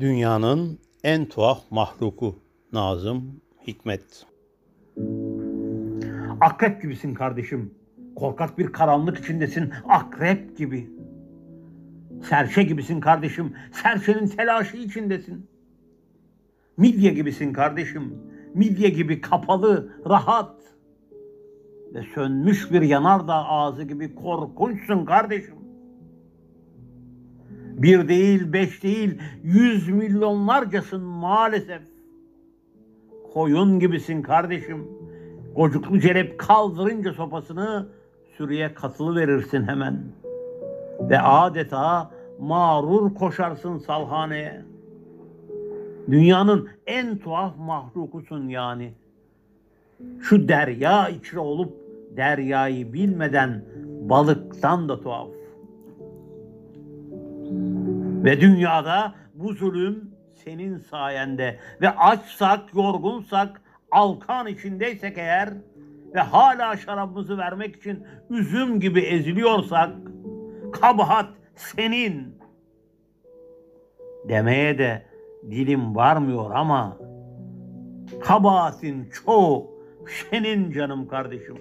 Dünyanın en tuhaf mahluku Nazım Hikmet. Akrep gibisin kardeşim. Korkak bir karanlık içindesin. Akrep gibi. Serçe gibisin kardeşim. Serçenin telaşı içindesin. Midye gibisin kardeşim. Midye gibi kapalı, rahat. Ve sönmüş bir yanardağ ağzı gibi korkunçsun kardeşim. Bir değil, beş değil, yüz milyonlarcasın maalesef. Koyun gibisin kardeşim. Gocuklu celep kaldırınca sopasını sürüye katılı verirsin hemen. Ve adeta mağrur koşarsın salhaneye. Dünyanın en tuhaf mahlukusun yani. Şu derya içre olup deryayı bilmeden balıktan da tuhaf. Ve dünyada bu zulüm senin sayende ve açsak, yorgunsak, alkan içindeysek eğer ve hala şarabımızı vermek için üzüm gibi eziliyorsak kabahat senin. Demeye de dilim varmıyor ama kabahatin çoğu senin canım kardeşim.